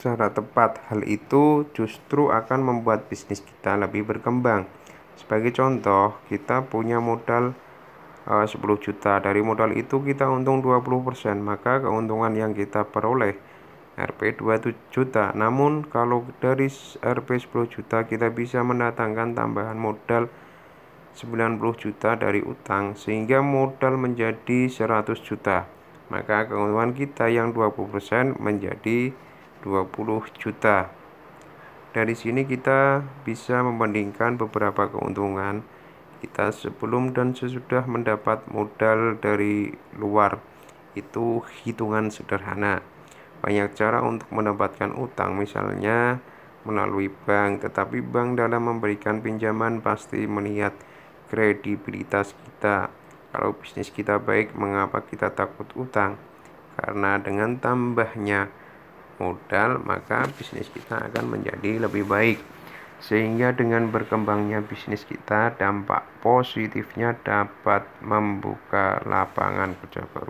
secara tepat. Hal itu justru akan membuat bisnis kita lebih berkembang. Sebagai contoh, kita punya modal uh, 10 juta. Dari modal itu kita untung 20%, maka keuntungan yang kita peroleh Rp 2 juta. Namun kalau dari Rp 10 juta kita bisa mendatangkan tambahan modal 90 juta dari utang sehingga modal menjadi 100 juta. Maka keuntungan kita yang 20% menjadi 20 juta. Dari sini kita bisa membandingkan beberapa keuntungan kita sebelum dan sesudah mendapat modal dari luar. Itu hitungan sederhana. Banyak cara untuk mendapatkan utang, misalnya melalui bank, tetapi bank dalam memberikan pinjaman pasti melihat kredibilitas kita. Kalau bisnis kita baik, mengapa kita takut utang? Karena dengan tambahnya modal, maka bisnis kita akan menjadi lebih baik. Sehingga dengan berkembangnya bisnis kita, dampak positifnya dapat membuka lapangan kerja baru.